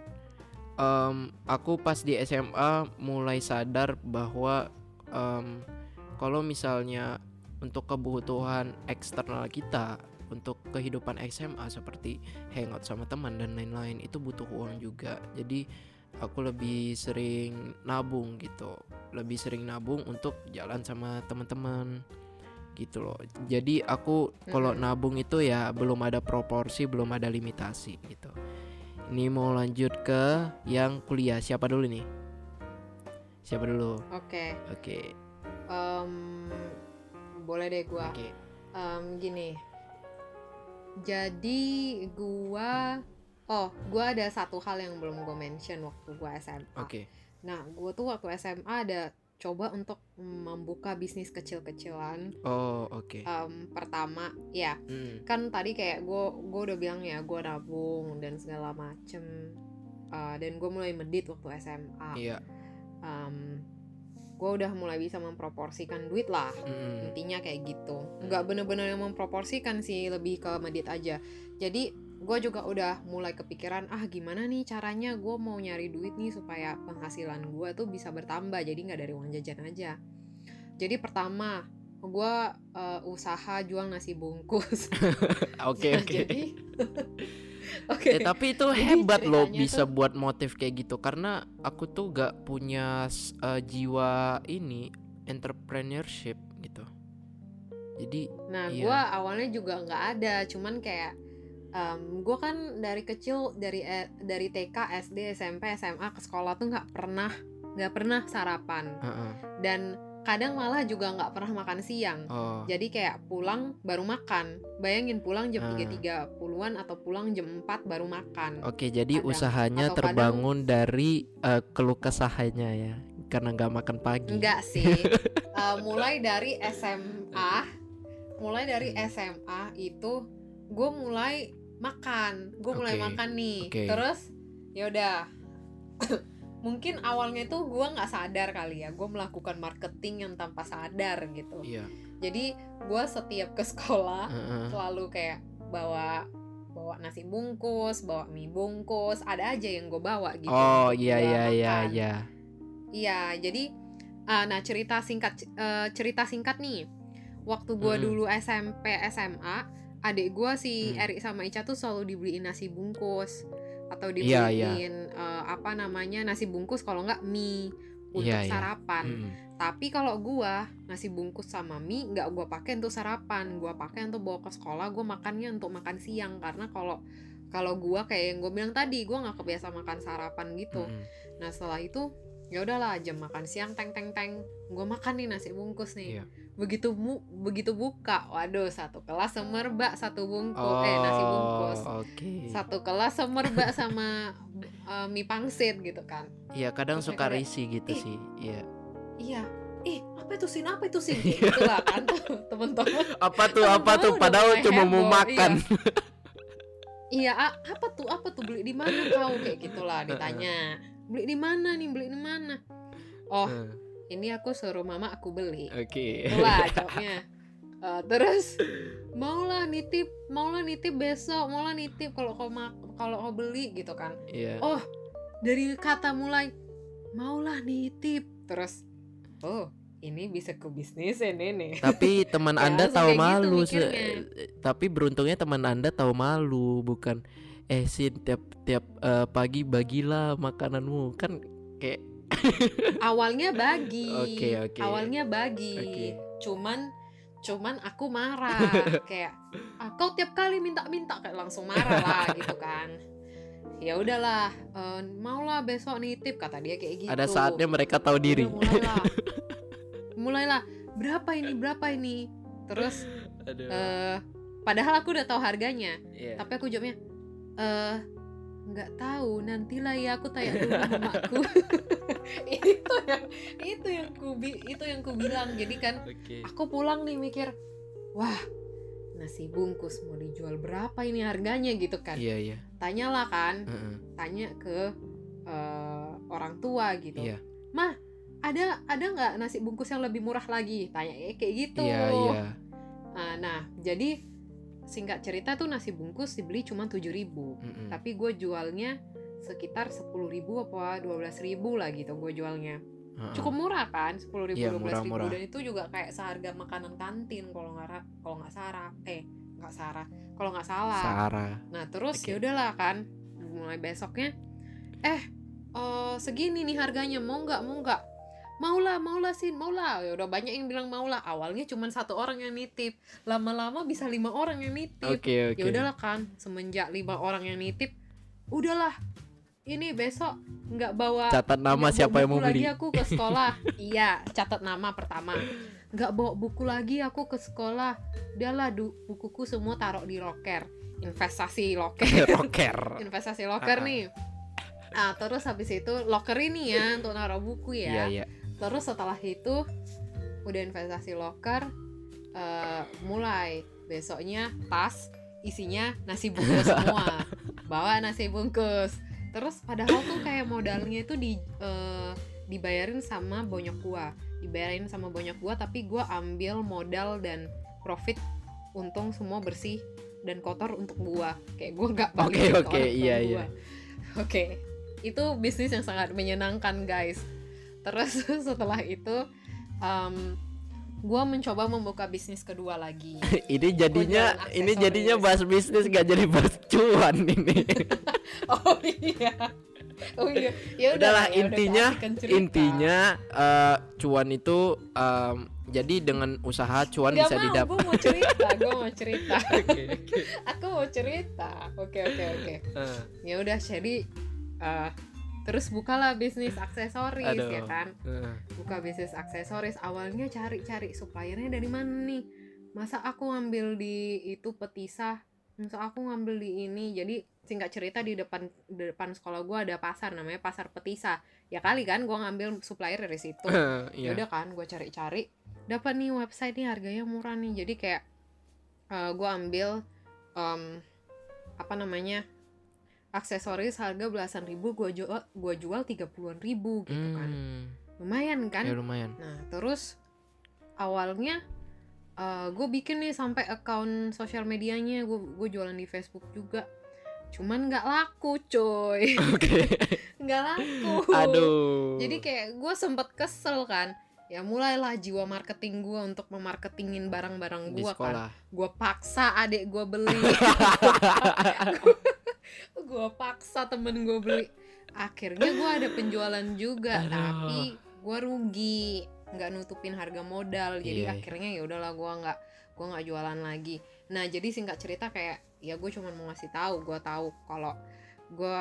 em, aku pas di SMA mulai sadar bahwa em, kalau misalnya untuk kebutuhan eksternal kita untuk kehidupan SMA seperti hangout sama teman dan lain-lain itu butuh uang juga. Jadi aku lebih sering nabung gitu. Lebih sering nabung untuk jalan sama teman-teman gitu loh. Jadi aku kalau nabung itu ya belum ada proporsi belum ada limitasi gitu ini mau lanjut ke yang kuliah. Siapa dulu nih? Siapa dulu? Oke, oke. Em, boleh deh gua. oke. Em, gini. Jadi gua Oh, gua ada satu hal yang belum gue mention waktu gua SMA. oke. Nah, gua tuh waktu SMA ada coba untuk membuka bisnis kecil-kecilan. oh oke. Em, pertama, ya Mm, kan tadi kayak gue gue udah bilang ya gue nabung dan segala macem. Uh, dan gue mulai medit waktu SMA iya. Gue udah mulai bisa memproporsikan duit lah Mm, intinya kayak gitu. Nggak bener-bener yang memproporsikan sih lebih ke medit aja. Jadi gue juga udah mulai kepikiran ah gimana nih caranya gue mau nyari duit nih supaya penghasilan gue tuh bisa bertambah jadi nggak dari uang jajan aja jadi pertama gue uh, usaha jual nasi bungkus <laughs> oke Nah, oke jadi <laughs> oke Eh, tapi itu Jadi hebat loh bisa tuh- buat motif kayak gitu karena aku tuh gak punya eh, jiwa ini entrepreneurship gitu. Jadi Nah, Iya. gue awalnya juga nggak ada, cuman kayak gue kan dari kecil dari eh, dari TK, SD, SMP, SMA ke sekolah tuh nggak pernah nggak pernah sarapan heeh. dan kadang malah juga nggak pernah makan siang. oh Jadi kayak pulang baru makan. Bayangin pulang jam Ah. 3.30-an atau pulang jam 4 baru makan. oke jadi kadang. usahanya Atau kadang- terbangun dari eh, keluh kesahnya ya karena nggak makan pagi. Enggak sih. <laughs> Eh, mulai dari SMA, mulai dari SMA itu gue mulai makan, gue mulai makan nih. oke. Terus ya udah. <coughs> Mungkin awalnya tuh gue nggak sadar kali ya, gue melakukan marketing yang tanpa sadar gitu. Iya. Jadi gue setiap ke sekolah <laughs> heeh. selalu kayak bawa bawa nasi bungkus, bawa mie bungkus, ada aja yang gue bawa gitu. Oh iya iya iya makan. iya. Iya, jadi uh, nah cerita singkat eh, cerita singkat nih. Waktu gua Mm-mm. dulu SMP SMA, adik gua si Mm. Erik sama Ica tuh selalu dibeliin nasi bungkus atau Iya, dibeliin eh, apa namanya nasi bungkus kalau nggak mie untuk Iya, iya. sarapan. Mm-mm. Tapi kalau gua nasi bungkus sama mie nggak gua pakai untuk sarapan, gua pakai untuk bawa ke sekolah. Gua makannya untuk makan siang karena kalau kalau gua kayak yang gue bilang tadi, gua nggak kebiasa makan sarapan gitu. Mm-mm. Nah setelah itu ya udahlah jam makan siang teng teng teng gue makan nih nasi bungkus nih Iya. begitu mu begitu buka waduh satu kelas semerbak satu bungkus Oh eh nasi bungkus oke. satu kelas semerbak sama eh, mie pangsit gitu kan Iya kadang Terus suka risih gitu "Ih, sih. Iya. iya ih apa itu sin apa itu sin Kayak gitu lah kan temen-temen Apa tuh apa tuh padahal cuma mau makan. iya a- apa tuh apa tuh beli di mana kau kayak gitulah ditanya beli di mana nih? Beli di mana? Oh Eh, ini aku suruh mama aku beli. Oke. itulah jawabnya <laughs> Eh, terus maulah nitip maulah nitip besok maulah nitip kalau kau kalau kau beli gitu kan. Iya. oh dari kata mulai maulah nitip. Terus oh ini bisa ke bisnis ini nih. Tapi teman <laughs> Ya, Anda tahu gitu malu mikirnya. eh, tapi beruntungnya teman Anda tahu malu bukan eh Sin tiap tiap eh, pagi bagilah makananmu kan kayak <laughs> awalnya bagi Oke, oke. awalnya bagi Oke. cuman cuman aku marah <laughs> kayak ah, kau tiap kali minta-minta kayak langsung marah lah <laughs> gitu kan ya udahlah eh, maulah besok nitip kata dia kayak gitu ada saatnya mereka tahu Udah, diri. mulailah mulailah berapa ini berapa ini terus Aduh. eh padahal aku udah tahu harganya Iya. tapi aku jawabnya eh nggak tahu nantilah ya aku tanya dulu mamaku <laughs> itu yang itu yang ku itu yang ku bilang jadi kan Oke. aku pulang nih mikir wah nasi bungkus mau dijual berapa ini harganya gitu kan Iya iya. tanyalah kan Heeh. tanya ke eh, orang tua gitu Iya. mah ada ada nggak nasi bungkus yang lebih murah lagi tanya kayak gitu Iya iya. Nah, nah jadi singkat cerita tuh nasi bungkus dibeli cuma 7000 ribu Mm-mm. tapi gue jualnya sekitar 10.000 ribu apa 12.000 ribu lah gitu gue jualnya Heeh. cukup murah kan 10.000 ribu Iya, 12.000 ribu murah-murah. dan itu juga kayak seharga makanan kantin kalau nggak kalau nggak salah eh nggak salah kalau nggak salah Sarah. nah terus Oke. ya udahlah kan mulai besoknya eh eh, segini nih harganya mau nggak mau nggak maulah maulah sih maulah. Ya udah banyak yang bilang maulah. Awalnya cuma satu orang yang nitip. Lama-lama bisa lima orang yang nitip. Oke oke. ya udahlah kan semenjak lima orang yang nitip udahlah. Ini besok nggak bawa Catat nama siapa yang mau buku lagi beli. aku ke sekolah. <laughs> Iya catat nama pertama. Nggak bawa buku lagi aku ke sekolah. Udahlah du- bukuku semua taruh di loker. Investasi loker. <laughs> Rocker. <laughs> investasi loker Ah, ah. nih. Ah terus habis itu loker ini ya untuk naruh buku Iya ya iya. Terus setelah itu udah investasi loker eh, mulai. Besoknya tas isinya nasi bungkus semua. <laughs> Bawa nasi bungkus. Terus padahal tuh kayak modalnya itu di eh, dibayarin sama bonyok gua. Dibayarin sama bonyok gua tapi gua ambil modal dan profit untung semua bersih dan kotor untuk gua. Kayak gua nggak Oke, balikin ke oke, tua iya, iya. oke. Itu bisnis yang sangat menyenangkan guys terus <laughs> setelah itu um, gue mencoba membuka bisnis kedua lagi <laughs> ini jadinya ini jadinya bahas bisnis gak jadi bahas cuan ini. <laughs> oh iya oh iya ya Udahlah ya udah, intinya cerita. intinya eh, cuan itu em, jadi dengan usaha cuan Gak bisa mau, didapat. gue mau cerita, gue mau cerita, Oke, oke. aku mau cerita. Oke oke oke. Eh, Ya udah jadi eh, terus bukalah bisnis aksesoris Aduh. ya kan. buka bisnis aksesoris awalnya cari-cari suppliernya dari mana nih? Masa aku ngambil di itu petisah? Masa aku ngambil di ini? Jadi singkat cerita di depan di depan sekolah gua ada pasar namanya pasar petisah. Ya kali kan gua ngambil supplier dari situ. <laughs> Iya. ya udah kan gue cari-cari. Dapat nih website nih harganya murah nih. Jadi kayak eh, gua ambil em, apa namanya aksesoris harga belasan ribu gua jual gua jual tiga puluhan ribu gitu kan Hmm, lumayan kan ya lumayan. Nah, terus awalnya gue bikin nih sampai account sosial medianya gue gue jualan di Facebook juga. Cuman nggak laku, coy. <laughs> Oke. <laughs> nggak laku. Aduh. Jadi kayak gue sempet kesel kan. Ya mulailah jiwa marketing gue untuk memarketingin barang-barang gue kan. Gue paksa adik gue beli. <laughs> gue paksa temen gue beli. Akhirnya gue ada penjualan juga, Aduh. tapi gue rugi, nggak nutupin harga modal. Jadi iya. akhirnya ya udahlah gue nggak gue nggak jualan lagi. Nah jadi singkat cerita kayak ya gue cuma mau ngasih tahu, gue tahu kalau gue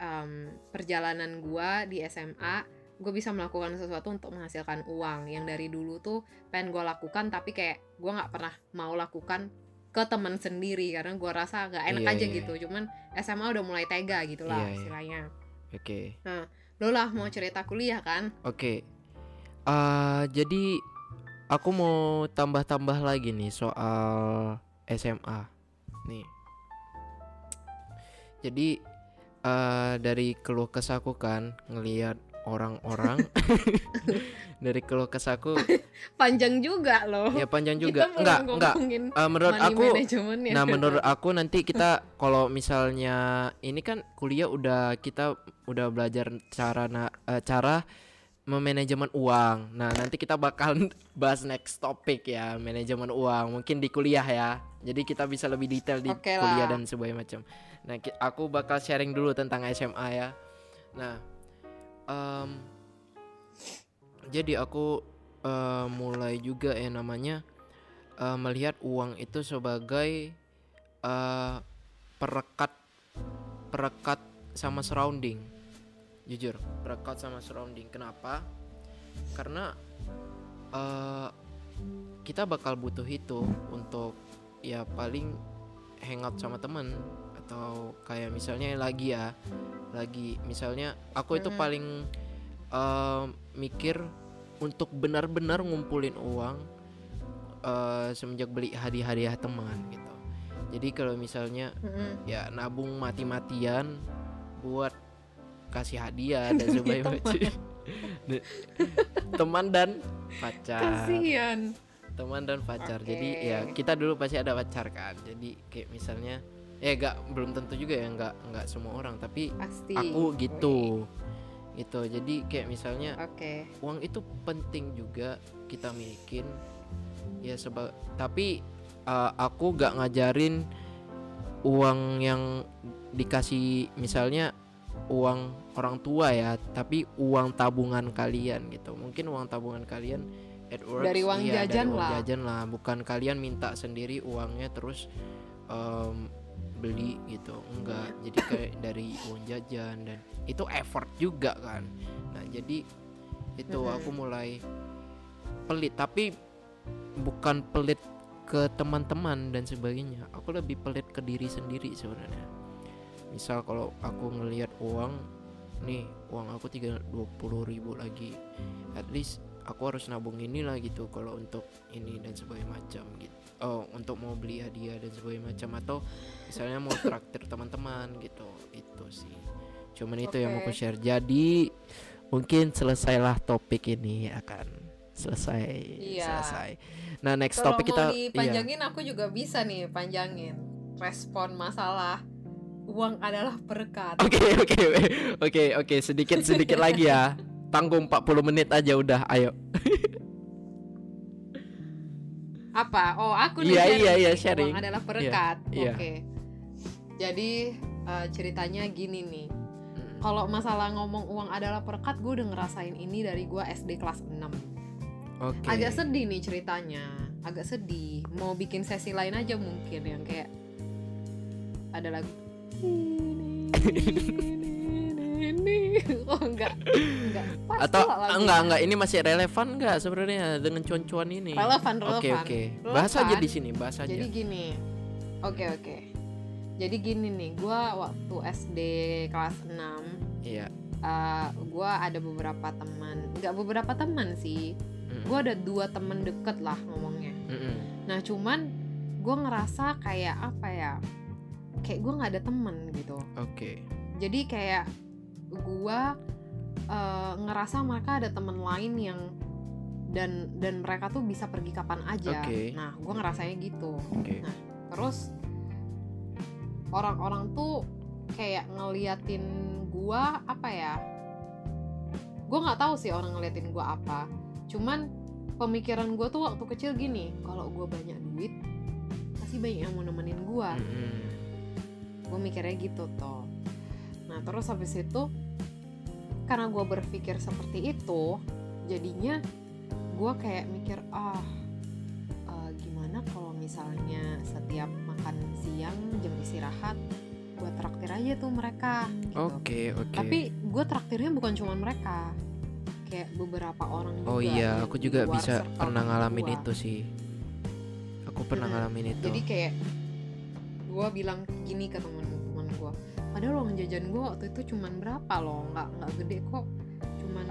em, perjalanan gue di SMA gue bisa melakukan sesuatu untuk menghasilkan uang yang dari dulu tuh pengen gue lakukan tapi kayak gue nggak pernah mau lakukan ke teman sendiri karena gue rasa nggak enak Iya, aja iya. gitu cuman SMA udah mulai tega gitu lah Iya, iya. istilahnya Oke. lo lah mau cerita kuliah kan Oke. Eh, jadi aku mau tambah-tambah lagi nih soal SMA. Nih. jadi eh, dari keluh kesahku kan ngelihat orang-orang <laughs> dari keluh kesahku Panjang juga loh. ya panjang Kita juga belum enggak enggak Eh, menurut aku ya. Nah, menurut <laughs> aku nanti kita kalau misalnya ini kan kuliah udah kita udah belajar cara na- eh, cara memanajemen uang. Nah, nanti kita bakal <laughs> bahas next topik ya, manajemen uang. Mungkin di kuliah ya. Jadi kita bisa lebih detail di Oke kuliah dan sebagainya macam. Nah, aku bakal sharing dulu tentang SMA ya. Nah, em, jadi aku eh, mulai juga ya namanya eh, melihat uang itu sebagai eh, perekat perekat sama surrounding. Jujur perekat sama surrounding. Kenapa? Karena eh, kita bakal butuh itu untuk ya paling hangout sama temen atau kayak misalnya lagi ya lagi misalnya aku itu Mhm. paling eh, mikir untuk benar-benar ngumpulin uang eh, semenjak beli hadiah-hadiah teman gitu jadi kalau misalnya Mm-mm. ya nabung mati-matian buat kasih hadiah dan <laughs> sebagainya teman. <laughs> Dan- teman dan pacar Kasihan. teman dan pacar jadi Oke. ya kita dulu pasti ada pacar kan jadi kayak misalnya ya gak belum tentu juga ya nggak nggak semua orang tapi Pasti. aku gitu gitu jadi kayak misalnya Oke. uang itu penting juga kita milikin ya sebab tapi uh, aku gak ngajarin uang yang dikasih misalnya uang orang tua ya tapi uang tabungan kalian gitu mungkin uang tabungan kalian at works, Dari uang iya, jajan dari uang lah. jajan lah bukan kalian minta sendiri uangnya terus em, beli gitu. Enggak jadi kayak dari uang jajan dan itu effort juga kan. Nah jadi itu aku mulai pelit tapi bukan pelit ke teman-teman dan sebagainya. Aku lebih pelit ke diri sendiri sebenarnya. Misal kalau aku ngelihat uang nih uang aku tiga puluh ribu lagi. At least aku harus nabung inilah gitu kalau untuk ini dan sebagainya macam gitu oh untuk mau beli hadiah dan sebagainya macam atau misalnya mau traktir teman-teman gitu itu sih cuman itu yang mau aku share jadi mungkin selesailah topik ini akan selesai Iya. selesai nah next Kalau topik kita iya. dipanjangin aku juga bisa nih panjangin respon masalah uang adalah berkat. Oke <laughs> oke oke oke sedikit sedikit lagi ya. <laughs> Tanggung 40 menit aja udah. Ayo. <laughs> Apa? Oh, aku nih Iya, sharing iya, iya, sharing. Uang adalah iya. Oke. Jadi eh, ceritanya gini nih. Hmm. Kalau masalah ngomong uang adalah berkat, gue udah ngerasain ini dari gue SD kelas 6. Oke. Agak sedih nih ceritanya. Agak sedih. Mau bikin sesi lain aja mungkin yang kayak ada lagu <laughs> <laughs> oh enggak. Enggak. Pas Atau enggak enggak ini masih relevan enggak sebenarnya dengan cuan-cuan ini? relevan relevan. Oke. Oke. Bahas aja di sini, bahas aja. jadi gini. Oke oke. Jadi gini nih gua waktu SD kelas 6 Iya. eh, gua ada beberapa teman. Nggak beberapa teman sih. Mm, gua ada dua temen deket lah ngomongnya. Mm-mm. nah cuman gua ngerasa kayak apa ya? Kayak gua nggak ada temen gitu. Oke. jadi kayak gua eh, ngerasa mereka ada temen lain yang dan dan mereka tuh bisa pergi kapan aja Oke. nah gua ngerasanya gitu Oke. terus orang-orang tuh kayak ngeliatin gua apa ya gua nggak tahu sih orang ngeliatin gua apa cuman pemikiran gua tuh waktu kecil gini kalau gua banyak duit pasti banyak yang mau nemenin gua Mm-mm. gue mikirnya gitu toh nah terus habis itu karena gue berpikir seperti itu jadinya gue kayak mikir ah eh, gimana kalau misalnya setiap makan siang jam istirahat gue traktir aja tuh mereka gitu. Oke oke. tapi gue traktirnya bukan cuma mereka kayak beberapa orang juga Oh iya, aku juga bisa pernah temen ngalamin gua. itu sih. Aku pernah Mm-mm. ngalamin itu. jadi kayak gue bilang gini ke gue padahal uang jajan gue waktu itu cuman berapa loh nggak nggak gede kok. Cuman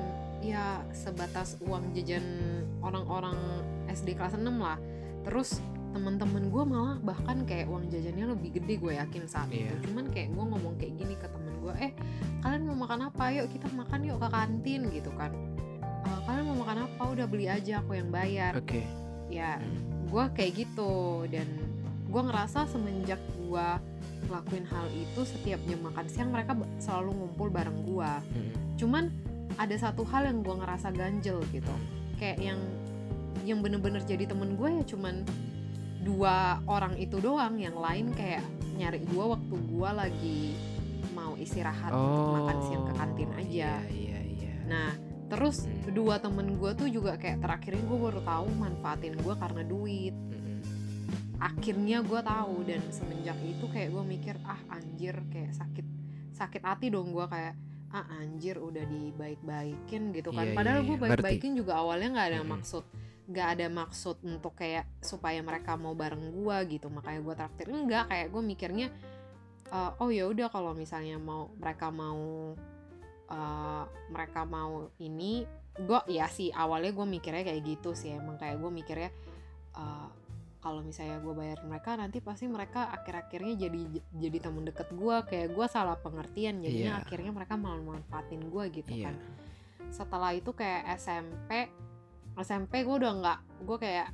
ya sebatas uang jajan orang-orang SD kelas 6 lah. Terus teman-teman gue malah bahkan kayak uang jajannya lebih gede gue yakin saat Iya. itu cuman kayak gue ngomong kayak gini ke temen gue eh kalian mau makan apa? Yuk kita makan yuk ke kantin gitu kan. "Eh, kalian mau makan apa? Udah beli aja aku yang bayar. Oke. ya Hmm. gue kayak gitu. Dan gue ngerasa semenjak gue ngelakuin hal itu setiap jam makan siang mereka selalu ngumpul bareng gue Hmm. cuman ada satu hal yang gue ngerasa ganjel gitu kayak yang yang bener-bener jadi temen gue ya cuman dua orang itu doang yang lain kayak nyari gue waktu gue lagi mau istirahat untuk makan siang ke kantin aja Iya, iya, iya. nah terus Hmm. dua temen gue tuh juga kayak terakhir ini gue baru tahu manfaatin gue karena duit Mm-mm. Akhirnya gue tahu dan semenjak itu kayak gue mikir ah anjir kayak sakit sakit hati dong gue kayak ah anjir udah dibaik-baikin gitu kan. Iya, padahal iya, gue iya. baik-baikin juga awalnya nggak ada Mm-mm. maksud nggak ada maksud untuk kayak supaya mereka mau bareng gue gitu. Makanya gue traktir. Enggak kayak gue mikirnya eh, oh ya udah kalau misalnya mau mereka mau eh, mereka mau ini gue ya sih awalnya gue mikirnya kayak gitu sih. Emang kayak gue mikirnya eh, kalau misalnya gue bayar mereka nanti pasti mereka akhir-akhirnya jadi jadi temen deket gue kayak gue salah pengertian jadinya Iya. akhirnya mereka malah manfaatin gue gitu Iya. kan setelah itu kayak SMP SMP gue udah nggak gue kayak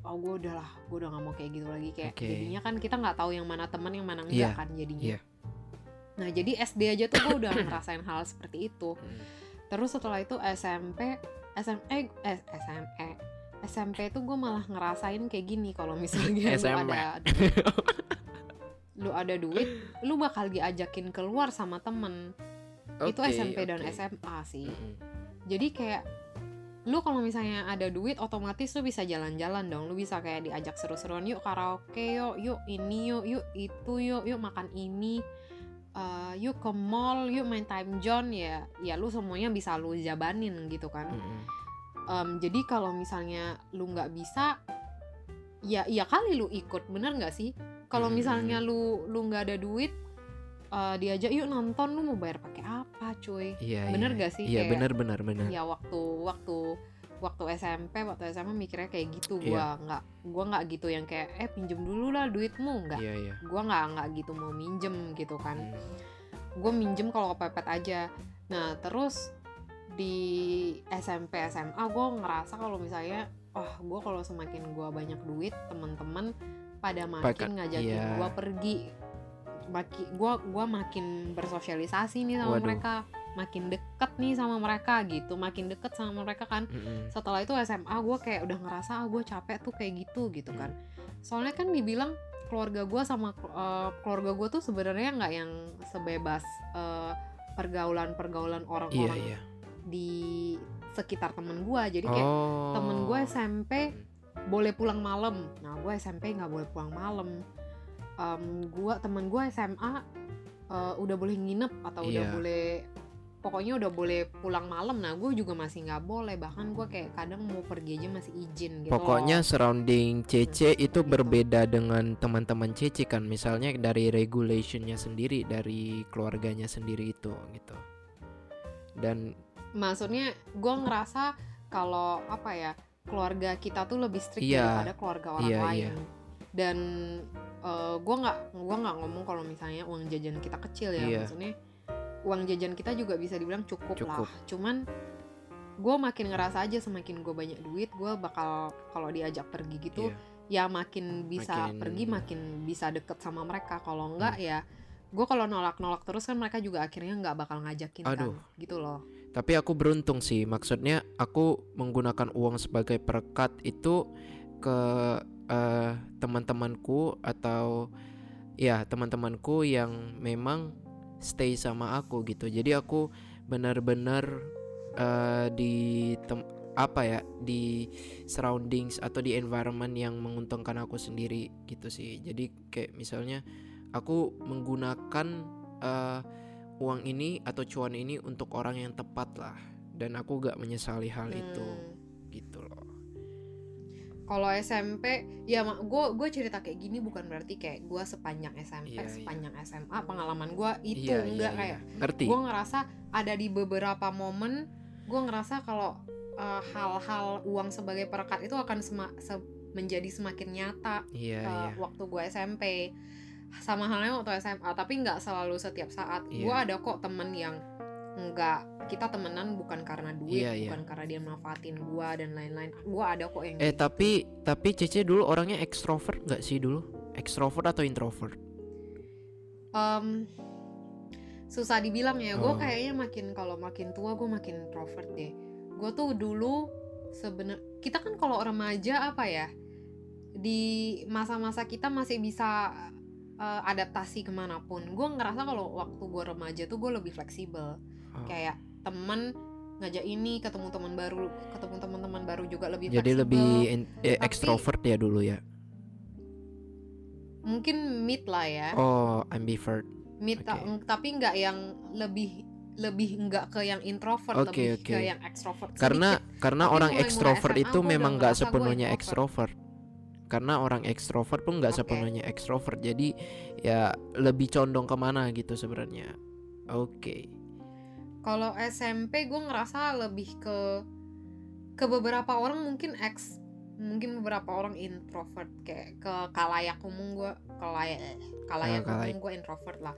oh gue udah lah gue udah nggak mau kayak gitu lagi kayak Oke. jadinya kan kita nggak tahu yang mana teman yang mana enggak kan jadinya Iya. nah jadi SD aja tuh gue udah ngerasain hal seperti itu Hmm. terus setelah itu SMP SMP eh, SMP SMP tuh gue malah ngerasain kayak gini kalau misalnya lu ada lu ada duit lu bakal diajakin keluar sama temen. Itu Oke, SMP dan oke. SMA sih. Mm-mm. jadi kayak lu kalau misalnya ada duit otomatis lu bisa jalan-jalan dong. Lu bisa kayak diajak seru-seruan yuk karaoke yuk yuk ini yuk yuk itu yuk yuk makan ini Eh, yuk ke mall yuk main time zone. Ya ya lu semuanya bisa lu jabanin gitu kan. Mm-mm. Em, jadi kalau misalnya lu nggak bisa ya iya kali lu ikut bener nggak sih kalau Hmm. misalnya lu lu nggak ada duit eh, diajak yuk nonton lu mau bayar pakai apa cuy Iya, Bener iya. gak sih? Iya, Kayak- bener bener bener. ya waktu waktu waktu SMP waktu SMA mikirnya kayak gitu Iya. gua nggak gua nggak gitu yang kayak eh pinjem dulu lah duitmu nggak Iya, iya. gua nggak nggak gitu mau minjem gitu kan Hmm. gue minjem kalau kepepet aja nah terus di SMP SMA gue ngerasa kalau misalnya oh gue kalau semakin gue banyak duit teman-teman pada makin Pakai- ngajakin iya. gue pergi makin gue gua makin bersosialisasi nih sama Waduh. mereka makin deket nih sama mereka gitu makin deket sama mereka kan Mm-mm. setelah itu SMA gue kayak udah ngerasa ah gue capek tuh kayak gitu gitu Hmm. kan soalnya kan dibilang keluarga gue sama eh, keluarga gue tuh sebenarnya nggak yang sebebas eh, pergaulan-pergaulan Iya, orang-orang iya. Di sekitar temen gue jadi kayak Oh. temen gue SMP boleh pulang malam nah gue SMP nggak boleh pulang malam Em, gua temen gue SMA eh, udah boleh nginep atau udah Iya. boleh pokoknya udah boleh pulang malam nah gue juga masih nggak boleh bahkan gue kayak kadang mau pergi aja masih izin gitu Pokoknya loh. surrounding CC itu Gitu. berbeda dengan teman-teman CC kan misalnya dari regulationnya sendiri dari keluarganya sendiri itu gitu. Dan maksudnya gue ngerasa kalau apa ya keluarga kita tuh lebih strict Iya. daripada keluarga orang Iya, lain iya. dan gue nggak gua nggak ngomong kalau misalnya uang jajan kita kecil ya Iya. maksudnya uang jajan kita juga bisa dibilang cukup, Cukup. lah cuman gue makin ngerasa aja semakin gue banyak duit gue bakal kalau diajak pergi gitu iya. ya makin bisa Makin- pergi makin bisa deket sama mereka kalau enggak Hmm. ya gue kalau nolak-nolak terus kan mereka juga akhirnya nggak bakal ngajakin Aduh. kan gitu loh Tapi aku beruntung sih, maksudnya aku menggunakan uang sebagai perekat itu ke eh, teman-temanku atau ya teman-temanku yang memang stay sama aku gitu. Jadi aku benar-benar eh, di tem- apa ya di surroundings atau di environment yang menguntungkan aku sendiri gitu sih. Jadi kayak misalnya aku menggunakan eh, uang ini atau cuan ini untuk orang yang tepat lah dan aku gak menyesali hal itu Hmm. gitu loh Kalau SMP, ya gue gue cerita kayak gini bukan berarti kayak gue sepanjang SMP, Iya, iya. sepanjang SMA pengalaman gue itu Iya, iya, enggak iya. kayak ngerti gue ngerasa ada di beberapa momen gue ngerasa kalau uh, hal-hal uang sebagai perekat itu akan sema- se- menjadi semakin nyata Iya, uh, iya. waktu gue SMP sama halnya waktu SMA tapi nggak selalu setiap saat Iya. gue ada kok temen yang nggak kita temenan bukan karena duit Iya, iya. bukan karena dia manfaatin gue dan lain-lain gue ada kok yang Eh gitu. tapi tapi Cece dulu orangnya ekstrovert nggak sih dulu? Ekstrovert atau introvert? Em, susah dibilang ya gue Oh. kayaknya makin kalau makin tua gue makin introvert deh gue tuh dulu sebenar kita kan kalau remaja apa ya di masa-masa kita masih bisa eh, adaptasi ke mana pun gue ngerasa kalau waktu gue remaja tuh gue lebih fleksibel Oh. kayak temen ngajak ini ketemu teman baru ketemu teman-teman baru juga lebih Jadi fleksibel. lebih in- eh, Tapi- ekstrovert ya dulu ya. mungkin mid lah ya Oh, ambivert. mid ta- Oke. tapi nggak yang lebih lebih nggak ke yang introvert Oke, lebih oke. ke yang ekstrovert Karena karena Tapi orang ekstrovert SMA itu memang nggak sepenuhnya ekstrovert. Karena orang ekstrovert pun nggak Oke. sepenuhnya ekstrovert. Jadi ya lebih condong ke mana gitu sebenarnya. Oke. kalau SMP gue ngerasa lebih ke ke beberapa orang mungkin ex mungkin beberapa orang introvert kayak ke kalayak umum gue kalayak kalayak Ah, kalayak. umum gue introvert lah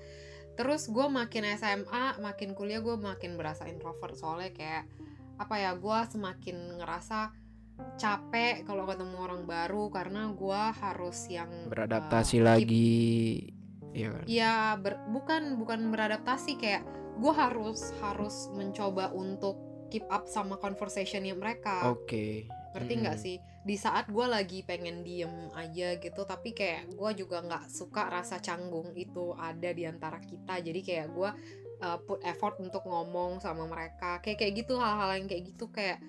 terus gue makin SMA makin kuliah gue makin berasa introvert soalnya kayak apa ya gue semakin ngerasa capek kalau ketemu orang baru karena gue harus yang Beradaptasi keep lagi. Iya kan? ya ber- bukan bukan beradaptasi kayak gue harus harus mencoba untuk keep up sama conversationnya mereka Oke. ngerti nggak sih di saat gue lagi pengen diem aja gitu tapi kayak gue juga nggak suka rasa canggung itu ada di antara kita jadi kayak gue uh, put effort untuk ngomong sama mereka kayak kayak gitu hal-hal yang kayak gitu kayak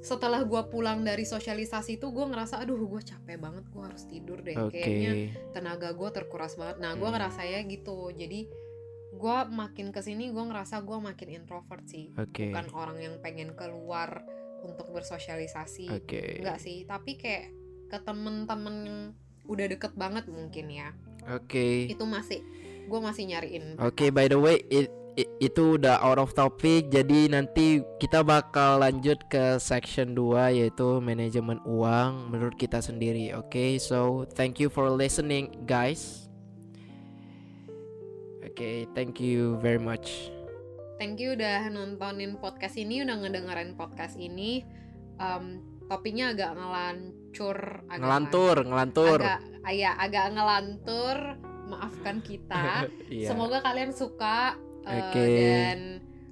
setelah gue pulang dari sosialisasi itu gue ngerasa aduh gue capek banget gue harus tidur deh Oke. kayaknya tenaga gue terkuras banget nah gue Hmm. ngerasanya gitu jadi gue makin ke sini gue ngerasa gue makin introvert sih Oke. bukan orang yang pengen keluar untuk bersosialisasi enggak sih tapi kayak ke temen-temen yang udah deket banget mungkin ya Oke. itu masih gue masih nyariin Oke, by the way, it- itu udah out of topic. Jadi nanti kita bakal lanjut ke section 2 yaitu manajemen uang menurut kita sendiri. Oke, so thank you for listening, guys. Oke, thank you very much. thank you udah nontonin podcast ini udah ngedengerin podcast ini Em, topiknya agak ngelancur agak Ngelantur, ngelantur. agak ya agak ngelantur maafkan kita <laughs> Iya. semoga kalian suka eh, Oke. dan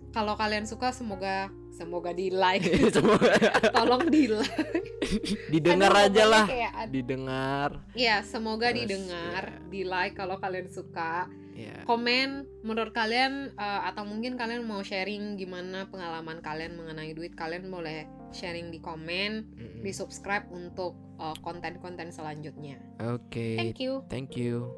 kalau kalian suka semoga semoga di like <laughs> Semoga <laughs> tolong di like <laughs> didengar Aduh, aja lah. kayak Didengar. ya semoga Terus, didengar ya. di like kalau kalian suka Ya. komen menurut kalian eh, atau mungkin kalian mau sharing gimana pengalaman kalian mengenai duit kalian boleh sharing di komen Mm-mm. di subscribe untuk eh, konten-konten selanjutnya Oke. thank you Thank you.